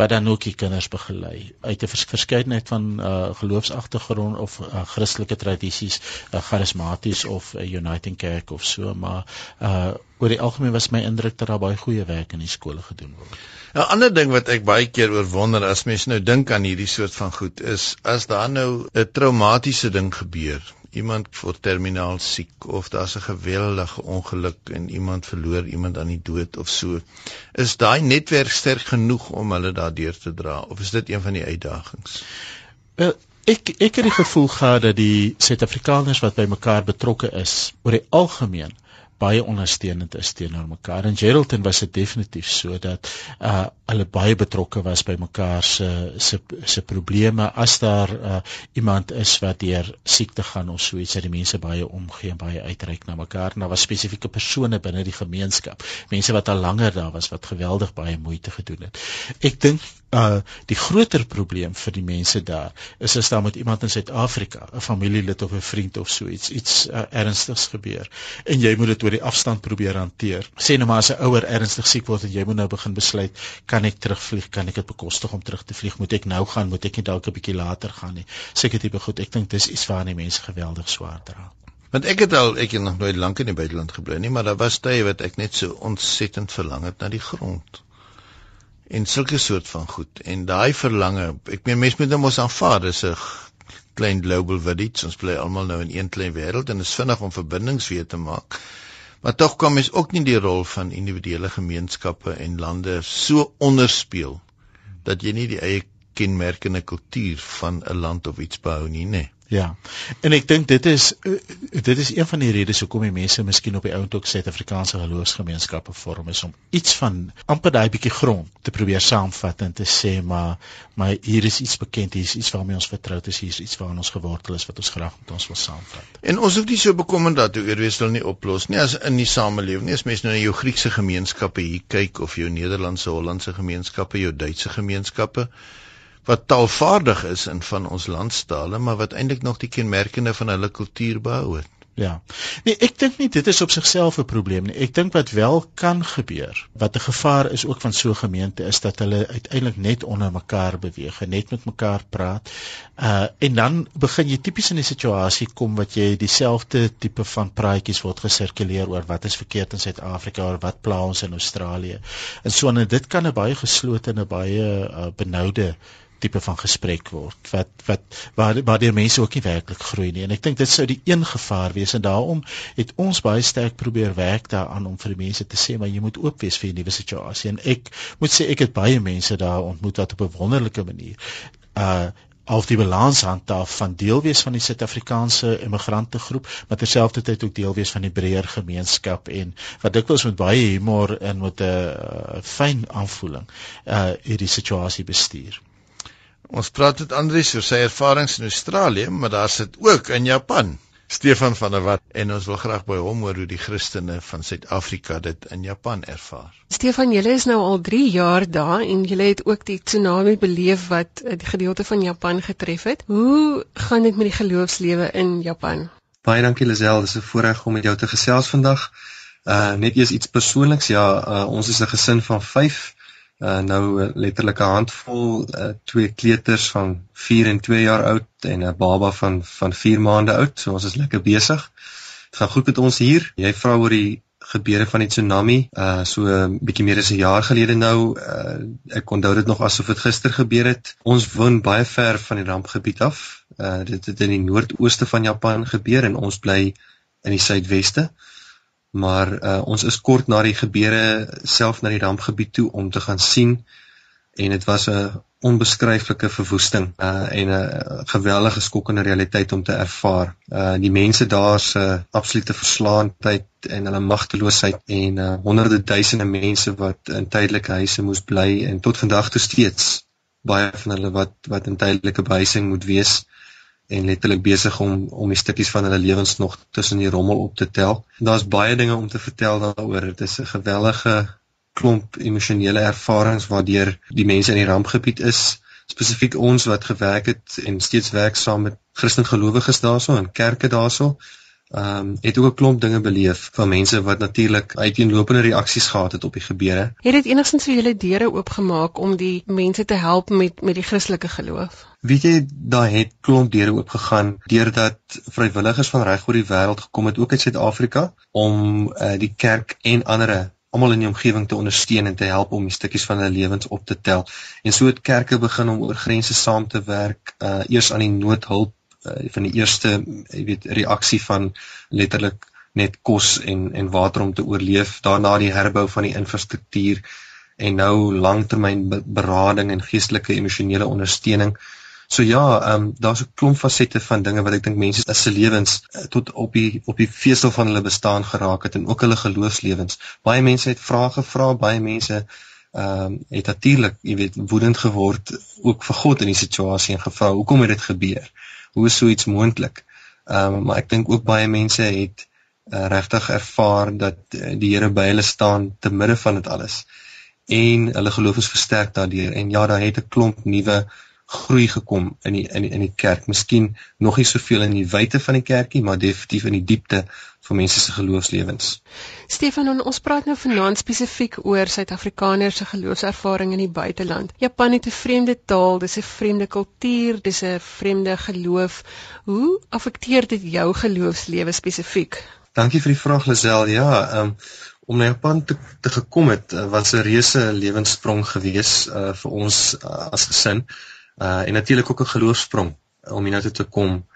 wat dan ook die kinders begelei uit 'n vers verskeidenheid van uh geloofsagtergrond of uh, Christelike tradisies, uh, charismaties of 'n uh, Uniting Kerk of so, maar uh oor die algemeen was my indruk dat daar baie goeie werk in die skole gedoen word. 'n Ander ding wat ek baie keer oor wonder as mens nou dink aan hierdie soort van goed is as daar nou 'n traumatiese ding gebeur iemand word terminaal siek of daar's 'n geweldige ongeluk en iemand verloor iemand aan die dood of so is daai netwerk sterk genoeg om hulle daardeur te dra of is dit een van die uitdagings? Wel ek ek het die gevoel gehad dat die suid-afrikaners wat by mekaar betrokke is oor die algemeen baie ondersteunend is teenoor mekaar. In Geraldton was dit definitief so dat uh hulle baie betrokke was by mekaar se se se probleme as daar uh iemand is wat deur siekte gaan of so iets dat die mense baie omgee en baie uitreik na mekaar. En daar was spesifieke persone binne die gemeenskap, mense wat al langer daar was wat geweldig baie moeite gedoen het. Ek dink uh die groter probleem vir die mense daar is as daar met iemand in Suid-Afrika, 'n familielid of 'n vriend of so iets iets uh, ernstigs gebeur en jy moet dit oor die afstand probeer hanteer. Sê nou maar as 'n ouer ernstig siek word en jy moet nou begin besluit, kan ek terugvlieg? Kan ek dit bekostig om terug te vlieg? Moet ek nou gaan? Moet ek nie dalk 'n bietjie later gaan nie? Seker tipe goed. Ek dink dis iets waar die mense geweldig swaar dra. Want ek het al ek het nog nooit lank in die buiteland gebly nie, maar daar was tye wat ek net so ontsettend verlang het na die grond. En sulke soort van goed. En daai verlange, ek meen mense moet nou ons aanvaar, dis 'n klein global village. Ons bly almal nou in een klein wêreld en is vinnig om verbindings weer te maak. Maar tog kom mens ook nie die rol van individuele gemeenskappe en lande so onderspeel dat jy nie die eie kenmerkende kultuur van 'n land of iets behou nie, nê. Nee. Ja. En ek dink dit is uh, dit is een van die redes hoekom die mense miskien op die ount ook Suid-Afrikaanse geloofsgemeenskappe vorm is om iets van amper daai bietjie grond te probeer saamvat en te sê maar maar hier is iets bekend, hier is iets waarmee ons vertroud is, hier is iets waaraan ons gewortel is wat ons graag met ons wil saamvat. En ons hoef nie so bekommerd dat oor wees wil nie oplos nie as in die samelewing nie. As mense nou na jou Griekse gemeenskappe hier kyk of jou Nederlandse, Hollandse gemeenskappe, jou Duitse gemeenskappe, wat taalvaardig is in van ons landstale, maar wat eintlik nog die kenmerkende van hulle kultuur behou het. Ja. Nee, ek dink nie dit is op sigself 'n probleem nie. Ek dink wat wel kan gebeur, wat 'n gevaar is ook van so 'n gemeente is dat hulle uiteindelik net onder mekaar beweeg en net met mekaar praat. Uh en dan begin jy tipies in 'n situasie kom wat jy dieselfde tipe van praatjies word gesirkuleer oor wat is verkeerd in Suid-Afrika of wat pla ons in Australië. En so en dit kan 'n baie geslote en 'n baie uh, benoude tipe van gesprek word wat wat waar waar die mense ook nie werklik groei nie en ek dink dit sou die een gevaar wees en daarom het ons baie sterk probeer werk daaraan om vir die mense te sê maar jy moet oop wees vir 'n nuwe situasie en ek moet sê ek het baie mense daar ontmoet wat op 'n wonderlike manier uh al die balans handhaaf van deel wees van die Suid-Afrikaanse immigrante groep maar terselfdertyd ook deel wees van die breër gemeenskap en wat dikwels met baie humor en met 'n uh, fyn aanvoeling uh hierdie situasie bestuur. Ons praat met Andrius oor sy ervarings in Australië, maar daar sit ook in Japan. Stefan van der Walt en ons wil graag by hom hoor hoe die Christene van Suid-Afrika dit in Japan ervaar. Stefan, julle is nou al 3 jaar daar en julle het ook die tsunami beleef wat eh, die gedeelte van Japan getref het. Hoe gaan dit met die geloofslewe in Japan? Baie dankie Lisel, dis 'n voorreg om met jou te gesels vandag. Uh net eers iets persoonliks. Ja, uh, ons is 'n gesin van 5 uh, nou uh, letterlik 'n handvol uh, twee kleuters van 4 en 2 jaar oud en 'n baba van van 4 maande oud. So ons is lekker besig. Dit gaan goed met ons hier. Jy vra oor die gebeure van die tsunami, uh so 'n bietjie meer as 'n jaar gelede nou. Uh ek onthou dit nog asof dit gister gebeur het. Ons woon baie ver van die rampgebied af. Uh dit het in die noordooste van Japan gebeur en ons bly in die suidweste. Uh maar uh, ons is kort na die gebeure self na die rampgebied toe om te gaan sien en dit was 'n onbeskryflike verwoesting uh, en 'n geweldige skokkende realiteit om te ervaar. Uh, die mense daar se uh, absolute verslaandheid en hulle magteloosheid en uh, honderde duisende mense wat in tydelike huise moes bly en tot vandag toe steeds baie van hulle wat wat in tydelike behuising moet wees en letterlik besig om om die stukkies van hulle lewens nog tussen die rommel op te tel. Daar's baie dinge om te vertel daaroor. Dit is 'n gewellige klomp emosionele ervarings waardeur die mense in die rampgebied is. spesifiek ons wat gewerk het en steeds werk saam met Christen gelowiges daarso en kerke daarso ehm um, het ook 'n klomp dinge beleef van mense wat natuurlik uiteenlopende reaksies gehad het op die gebeure. Het dit enigstens vir julle deure oopgemaak om die mense te help met met die Christelike geloof? Weet jy, daar het klomp deure oopgegaan deurdat vrywilligers van reg oor die wêreld gekom het ook uit Suid-Afrika om uh, die kerk en ander almal in die omgewing te ondersteun en te help om die stukkies van hulle lewens op te tel. En so het kerke begin om oor grense saam te werk, uh eers aan die noodhulp van die eerste jy weet reaksie van letterlik net kos en en water om te oorleef daarna die herbou van die infrastruktuur en nou langtermyn berading en geestelike emosionele ondersteuning. So ja, ehm um, daar's 'n klomp fasette van dinge wat ek dink mense is se lewens uh, tot op die op die vesel van hulle bestaan geraak het en ook hulle geloofslewens. Baie mense het vrae gevra, baie mense ehm um, het natuurlik, jy weet, woedend geword ook vir God in die situasie en gevra hoekom het dit gebeur? Hoe so iets moontlik? Ehm um, maar ek dink ook baie mense het uh, regtig ervaar dat uh, die Here by hulle staan te midde van dit alles. En hulle geloof is versterk daardeur en ja, daar het 'n klomp nuwe groei gekom in die in die in die kerk. Miskien nog nie soveel in die wyte van die kerkie, maar definitief in die diepte van mense se geloofslewens. Stefan, ons praat nou vanaand spesifiek oor Suid-Afrikaners se geloofservaring in die buiteland. Japan het 'n vreemde taal, dis 'n vreemde kultuur, dis 'n vreemde geloof. Hoe affekteer dit jou geloofslewe spesifiek? Dankie vir die vraag Lisel. Ja, ehm um, om na Japan te, te gekom het was 'n reuse lewenssprong gewees uh, vir ons uh, as gesin uh en natuurlik ook 'n geloofsprong om hiernatoe te kom.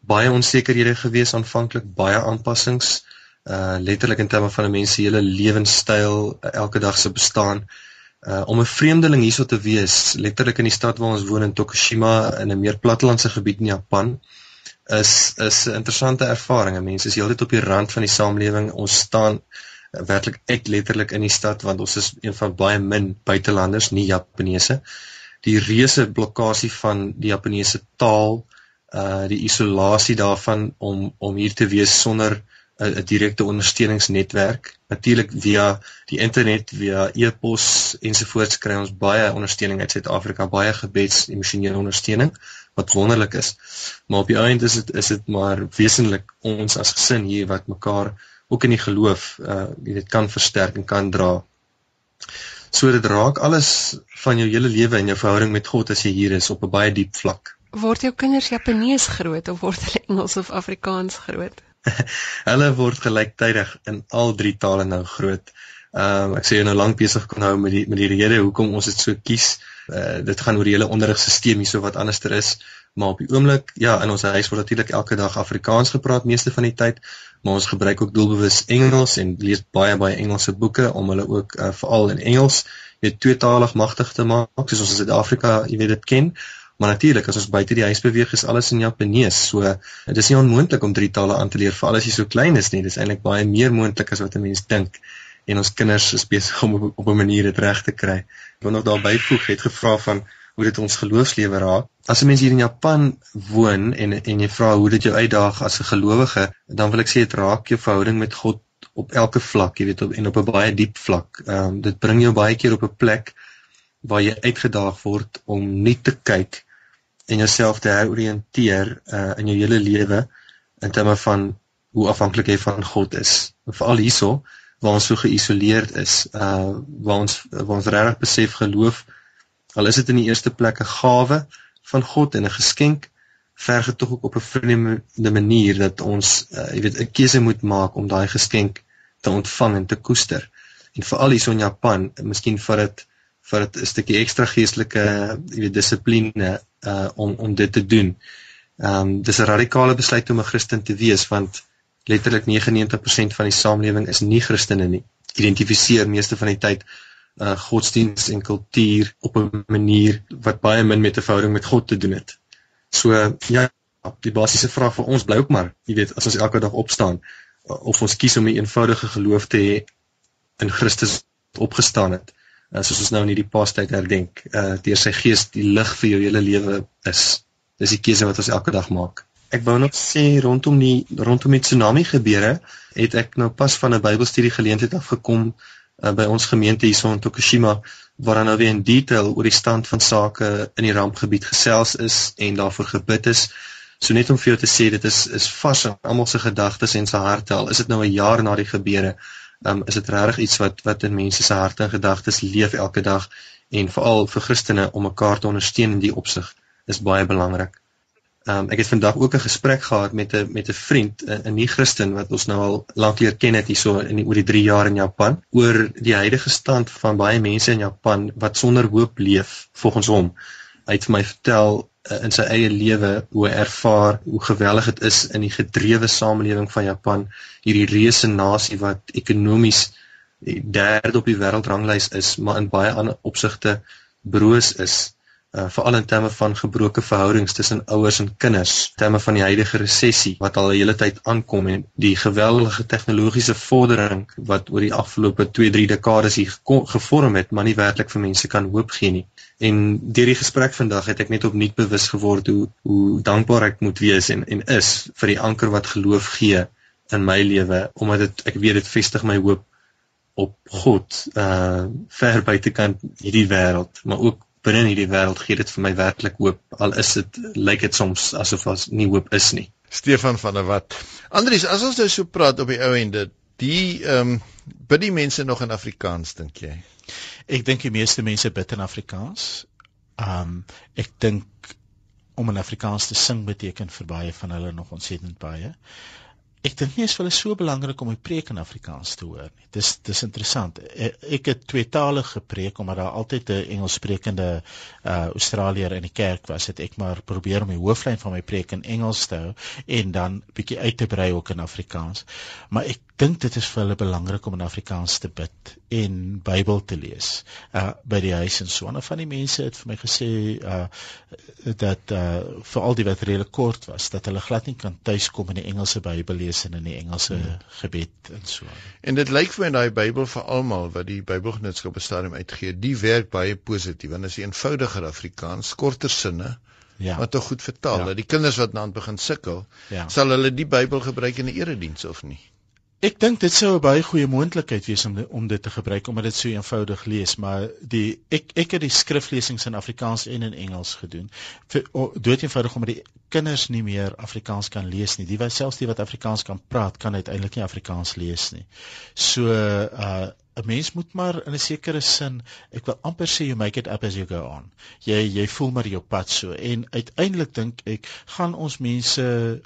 Baie onsekerhede gewees aanvanklik, baie aanpassings uh letterlik in terme van 'n mens se hele lewenstyl, uh, elke dag se bestaan. Uh om 'n vreemdeling hierso te wees, letterlik in die stad waar ons woon in Tokushima in 'n meer plattelandse gebied in Japan is is 'n interessante ervaring. Mense is heeltyd op die rand van die samelewing. Ons staan uh, werklik uit letterlik in die stad want ons is een van baie min buitelanders, nie Japaneese die reuse blokkade van die Japaneese taal, uh die isolasie daarvan om om hier te wees sonder 'n 'n direkte ondersteuningsnetwerk. Natuurlik via die internet, via e-pos ensovoorts kry ons baie ondersteuning uit Suid-Afrika, baie gebeds emosionele ondersteuning wat wonderlik is. Maar op die einde is dit is dit maar wesentlik ons as gesin hier wat mekaar ook in die geloof uh weet kan versterk en kan dra. So dit raak alles van jou hele lewe en jou verhouding met God as jy hier is op 'n baie diep vlak. Word jou kinders Japanees groot of word hulle Engels of Afrikaans groot? hulle word gelyktydig in al drie tale nou groot. Ehm um, ek sê jy nou lank besig kon hou met die met die rede hoekom ons dit so kies. Uh, dit gaan oor die hele onderrigstelsel hierso wat anderster is, maar op die oomblik ja, in ons huis word natuurlik elke dag Afrikaans gepraat meeste van die tyd, maar ons gebruik ook doelbewus Engels en lees baie baie Engelse boeke om hulle ook uh, veral in Engels weet tweetalig magtig te maak soos ons in Suid-Afrika jy weet dit ken. Maar natuurlik as ons buite die huis beweeg is alles in Japanees. So dit is nie onmoontlik om drie tale aan te leer veral as jy so klein is nie. Dis eintlik baie meer moontlik as wat 'n mens dink. En ons kinders is besig om op 'n manier dit reg te kry. Ek wil nog daarby voeg het gevra van hoe dit ons geloofslewe raak. As 'n mens hier in Japan woon en en jy vra hoe dit jou uitdaag as 'n gelowige, dan wil ek sê dit raak jou verhouding met God op elke vlak, jy weet, op, en op 'n baie diep vlak. Ehm um, dit bring jou baie keer op 'n plek waar jy uitgedaag word om nie te kyk en jouself te heroriënteer uh in jou hele lewe in terme van hoe afhanklik jy van God is. Veral hierso waar ons so geïsoleerd is, uh waar ons waar ons regtig besef geloof Al is dit in die eerste plek 'n gawe van God en 'n geskenk, verg dit tog ook op 'n vreemde manier dat ons, uh, jy weet, 'n keuse moet maak om daai geskenk te ontvang en te koester. En veral hier so in Japan, miskien vir dit vir dit 'n stukkie ekstra geestelike, jy weet, dissipline uh om om dit te doen. Ehm um, dis 'n radikale besluit om 'n Christen te wees want letterlik 99% van die samelewing is nie Christene nie. Identifiseer meeste van die tyd uh godsdiens en kultuur op 'n manier wat baie min met 'n verhouding met God te doen het. So ja, die basiese vraag vir ons bly ook maar, jy weet, as ons elke dag opstaan of ons kies om 'n eenvoudige geloof te hê in Christus opgestaan het, uh, soos ons nou in hierdie paastyd herdenk, uh deur sy gees die lig vir jou hele lewe is. Dis die keuse wat ons elke dag maak. Ek wou nog sê rondom die rondom die tsunami gebeure, het ek nou pas van 'n Bybelstudie geleentheid afgekom uh, by ons gemeente hierso in Tokushima waar dan nou weer in detail oor die stand van sake in die rampgebied gesels is en daarvoor gebid is. So net om vir jou te sê dit is is vars in almal se gedagtes en se harte al is dit nou 'n jaar na die gebeure. Um is dit regtig iets wat wat in mense se harte en gedagtes leef elke dag en veral vir Christene om mekaar te ondersteun in die opsig is baie belangrik. Um, ek het vandag ook 'n gesprek gehad met 'n met 'n vriend, 'n nie Christen wat ons nou al lank leer ken het hierso in die, oor die 3 jaar in Japan oor die huidige stand van baie mense in Japan wat sonder hoop leef volgens hom. Hy het vir my vertel uh, in sy eie lewe hoe ervaar hoe geweldig dit is in die gedrewe samelewing van Japan, hierdie reuse nasie wat ekonomies die derde op die wêreldranglys is, maar in baie ander opsigte broos is uh, veral in terme van gebroke verhoudings tussen ouers en kinders, terme van die huidige resessie wat al 'n hele tyd aankom en die geweldige tegnologiese vordering wat oor die afgelope 2-3 dekades hier gevorm het, maar nie werklik vir mense kan hoop gee nie. En deur die gesprek vandag het ek net opnuut bewus geword hoe hoe dankbaar ek moet wees en en is vir die anker wat geloof gee in my lewe omdat dit ek weet dit vestig my hoop op God uh ver buitekant hierdie wêreld maar ook binne hierdie wêreld gee dit vir my werklik hoop al is dit lyk dit soms asof as nie hoop is nie. Stefan van der Walt. Andries, as ons nou so praat op die ou ende, die ehm um, bid die mense nog in Afrikaans dink jy? Ek dink die meeste mense bid in Afrikaans. Ehm um, ek dink om in Afrikaans te sing beteken vir baie van hulle nog ontsettend baie. Ek dink nie is vir hulle so belangrik om die preek in Afrikaans te hoor nie. Dis dis interessant. Ek, ek het tweetalig gepreek omdat daar altyd 'n Engelssprekende uh Australier in die kerk was. Het ek maar probeer om die hooflyn van my preek in Engels te hou en dan bietjie uit te brei ook in Afrikaans. Maar ek dink dit is vir hulle belangrik om in Afrikaans te bid en Bybel te lees uh by die huis en so. En van die mense het vir my gesê uh dat uh veral die wat redelik kort was dat hulle glad nie kan tuiskom in die Engelse Bybel lees en in die Engelse hmm. gebed en so. En dit lyk vir my daai Bybel vir almal wat die Bybelgenootskap bestadium uitgee, die werk baie positief want dit is eenvoudiger Afrikaans, korter sinne. Ja. Wat tog goed vertaal. Ja. Dat die kinders wat nou begin sukkel, ja. sal hulle die Bybel gebruik in 'n erediens of nie? Ek dink dit sou 'n baie goeie moontlikheid wees om om dit te gebruik omdat dit so eenvoudig lees, maar die ek ek het die skriflesings in Afrikaans en in Engels gedoen. Vir dood eenvoudig omdat die kinders nie meer Afrikaans kan lees nie. Die wat selfs die wat Afrikaans kan praat, kan uiteindelik nie Afrikaans lees nie. So uh 'n mens moet maar in 'n sekere sin, ek wil amper sê you make it up as you go on. Jy jy voel maar jou pad so en uiteindelik dink ek gaan ons mense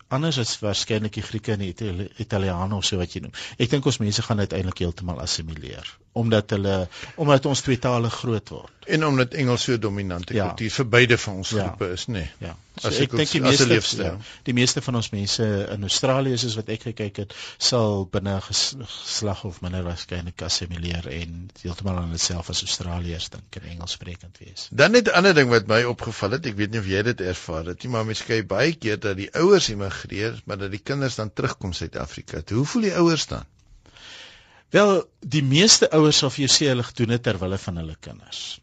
anders as waarskynlik die Grieke en die Italiane of so wat jy noem. Ek dink ons mense gaan uiteindelik heeltemal assimileer omdat hulle omdat ons tweetalig groot word en omdat Engels so dominante ja. kultuur vir beide van ons ja. groepe is, nê. Nee. Ja. So as ek, ek dink die meeste ja, die meeste van ons mense in Australië soos wat ek gekyk het, sal binne geslag of minder waarskynlik assimileer en heeltemal aan hulself as Australiërs dink en Engels sprekend wees. Dan net 'n ander ding wat my opgeval het, ek weet nie of jy dit ervaar het nie, maar mens kyk baie keer dat die ouers immigreer, maar dat die kinders dan terugkom Suid-Afrika. Hoe voel die ouers dan? Wel, die meeste ouers sal vir jou sê hulle gedoen het ter wille van hulle kinders.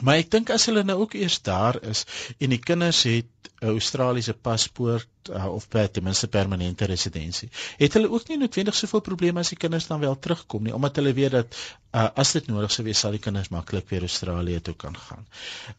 Maar ek dink as hulle nou ook eers daar is en die kinders het Australiese paspoort uh, of per ten minste permanente residensie. Het hulle ook nie noodwendig soveel probleme as die kinders dan wel terugkom nie, omdat hulle weet dat uh, as dit nodig sou wees, sal die kinders maklik weer Australië toe kan gaan.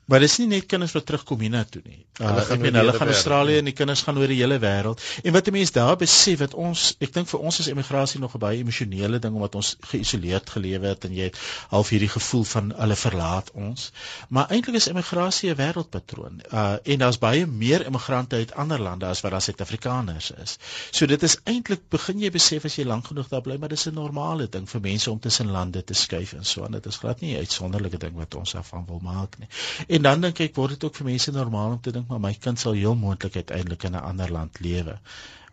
Maar dis nie net kinders wat terugkom hiernatoe nie. Uh, hulle gaan, hulle gaan Australië en die kinders gaan oor die hele wêreld. En wat 'n mens daar besef wat ons, ek dink vir ons is emigrasie nog 'n baie emosionele ding omdat ons geïsoleerd gelewe het en jy het half hierdie gevoel van hulle verlaat ons. Maar eintlik is emigrasie 'n wêreldpatroon. Uh, en daar's baie meer immigrante uit ander lande as wat daar Suid-Afrikaners is. So dit is eintlik begin jy besef as jy lank genoeg daar bly, maar dis 'n normale ding vir mense om tussen lande te skuif en so aan. Dit is glad nie 'n uitsonderlike ding wat ons daarvan wil maak nie. En dan dink ek word dit ook vir mense normaal om te dink maar my kind sal heel moontlik uiteindelik in 'n ander land lewe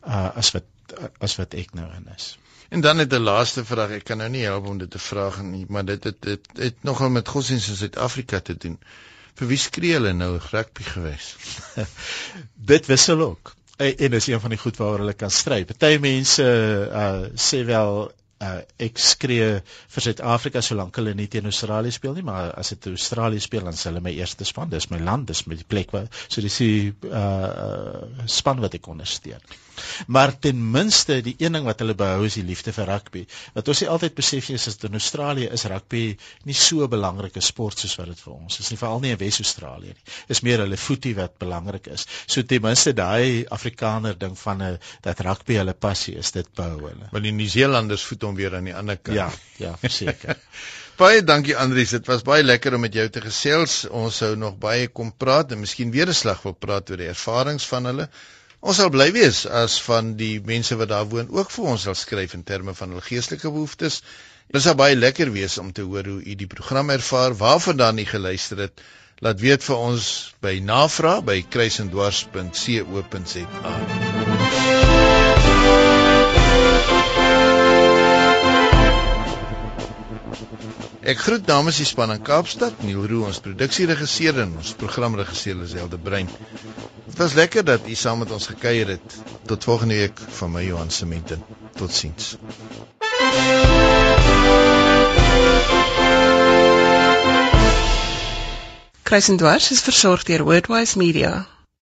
uh, as wat as wat ek nou in is. En dan het 'n laaste vraag, ek kan nou nie help om dit te vra nie, maar dit het dit het, het nogal met godsdienst in Suid-Afrika te doen. Vir wie skree hulle nou rugby gewees? dit wissel ook. En, is een van die goed waaroor hulle kan stry. Party mense uh sê wel uh, ek skree vir Suid-Afrika solank hulle nie teen Australië speel nie, maar as dit Australië speel dan is hulle my eerste span. Dis my land, dis my plek waar so dis die uh span wat ek ondersteun. Maar ten minste die een ding wat hulle behou is die liefde vir rugby. Wat ons altyd besef is dat in Australië is rugby nie so 'n belangrike sport soos wat dit vir ons is nie, veral nie in Wes-Australië nie. Dis meer hulle voetie wat belangrik is. So ten minste daai Afrikaner ding van 'n uh, dat rugby hulle passie is, dit behou hulle. Maar die Nieu-Seelanders voet hom weer aan die ander kant. Ja, ja, verseker. baie dankie Andrius, dit was baie lekker om met jou te gesels. Ons sou nog baie kom praat en miskien weer 'n slag wil praat oor die ervarings van hulle. Ons sal bly wees as van die mense wat daar woon ook vir ons sal skryf in terme van hul geestelike behoeftes. Dit sal baie lekker wees om te hoor hoe u die program ervaar, waarvandaan u geluister het. Laat weet vir ons by navraag by kruisendwars.co.za. Ek groet namens die span in Kaapstad, Neil Roo ons produksieregisseur en ons programregisseur Liselde Brein. Dit was lekker dat u saam met ons gekuier het. Tot volgende week van my Johan Sementen. Totsiens. Kruisendwars is versorg deur Wordwise Media.